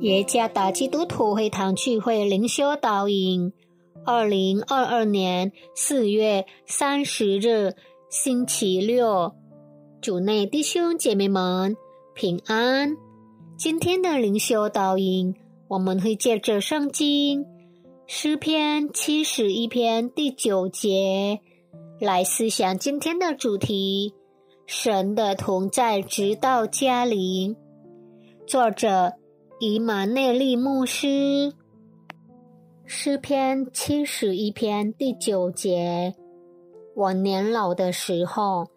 耶加达基督徒会堂聚会灵修导引，二零二二年四月三十日星期六，主内弟兄姐妹们平安。今天的灵修导引，我们会借着圣经诗篇七十一篇第九节来思想今天的主题：神的同在直到家里。作者。以马内利牧师诗篇七十一篇第九节：我年老的时候，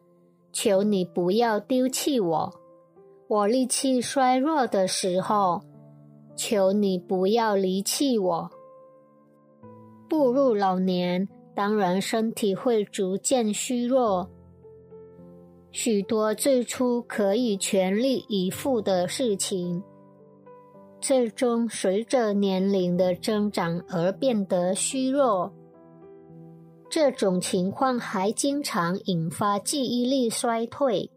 求你不要丢弃我；我力气衰弱的时候，求你不要离弃我。步入老年，当然身体会逐渐虚弱，许多最初可以全力以赴的事情。最终随着年龄的增长而变得虚弱，这种情况还经常引发记忆力衰退、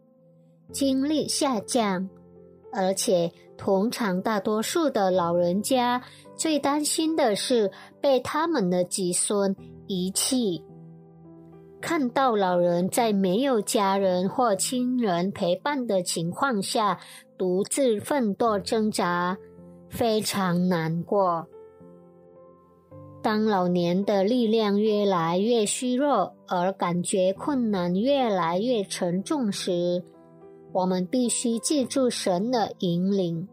精力下降，而且通常大多数的老人家最担心的是被他们的子孙遗弃。看到老人在没有家人或亲人陪伴的情况下独自奋斗挣扎。非常难过。当老年的力量越来越虚弱，而感觉困难越来越沉重时，我们必须记住神的引领。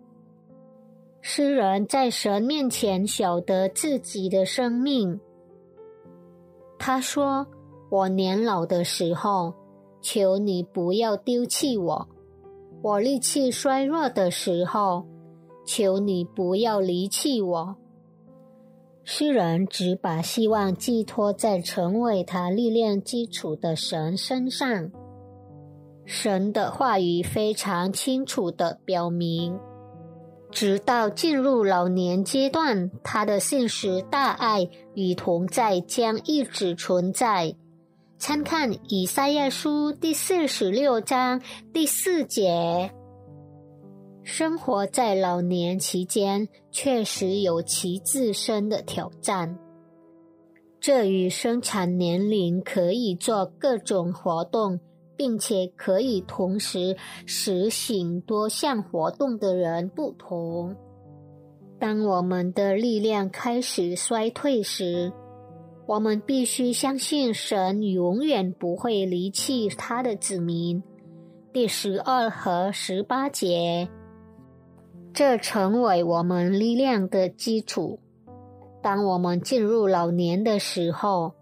诗人在神面前晓得自己的生命。他说：“我年老的时候，求你不要丢弃我；我力气衰弱的时候。”求你不要离弃我。诗人只把希望寄托在成为他力量基础的神身上。神的话语非常清楚的表明，直到进入老年阶段，他的信实大爱与同在将一直存在。参看以赛亚书第四十六章第四节。生活在老年期间，确实有其自身的挑战。这与生产年龄可以做各种活动，并且可以同时实行多项活动的人不同。当我们的力量开始衰退时，我们必须相信神永远不会离弃他的子民。第十二和十八节。这成为我们力量的基础。当我们进入老年的时候，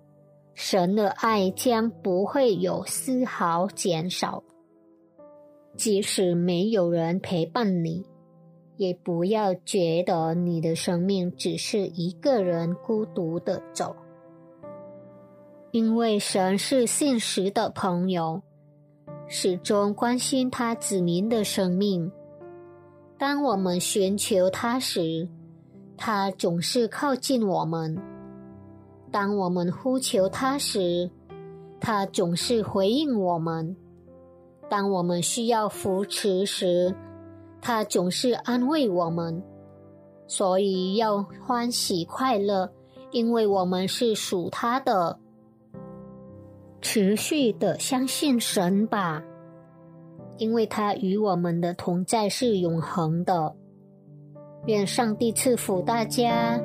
神的爱将不会有丝毫减少。即使没有人陪伴你，也不要觉得你的生命只是一个人孤独的走，因为神是信实的朋友，始终关心他子民的生命。当我们寻求他时，他总是靠近我们；当我们呼求他时，他总是回应我们；当我们需要扶持时，他总是安慰我们。所以要欢喜快乐，因为我们是属他的。持续的相信神吧。因为他与我们的同在是永恒的。愿上帝赐福大家。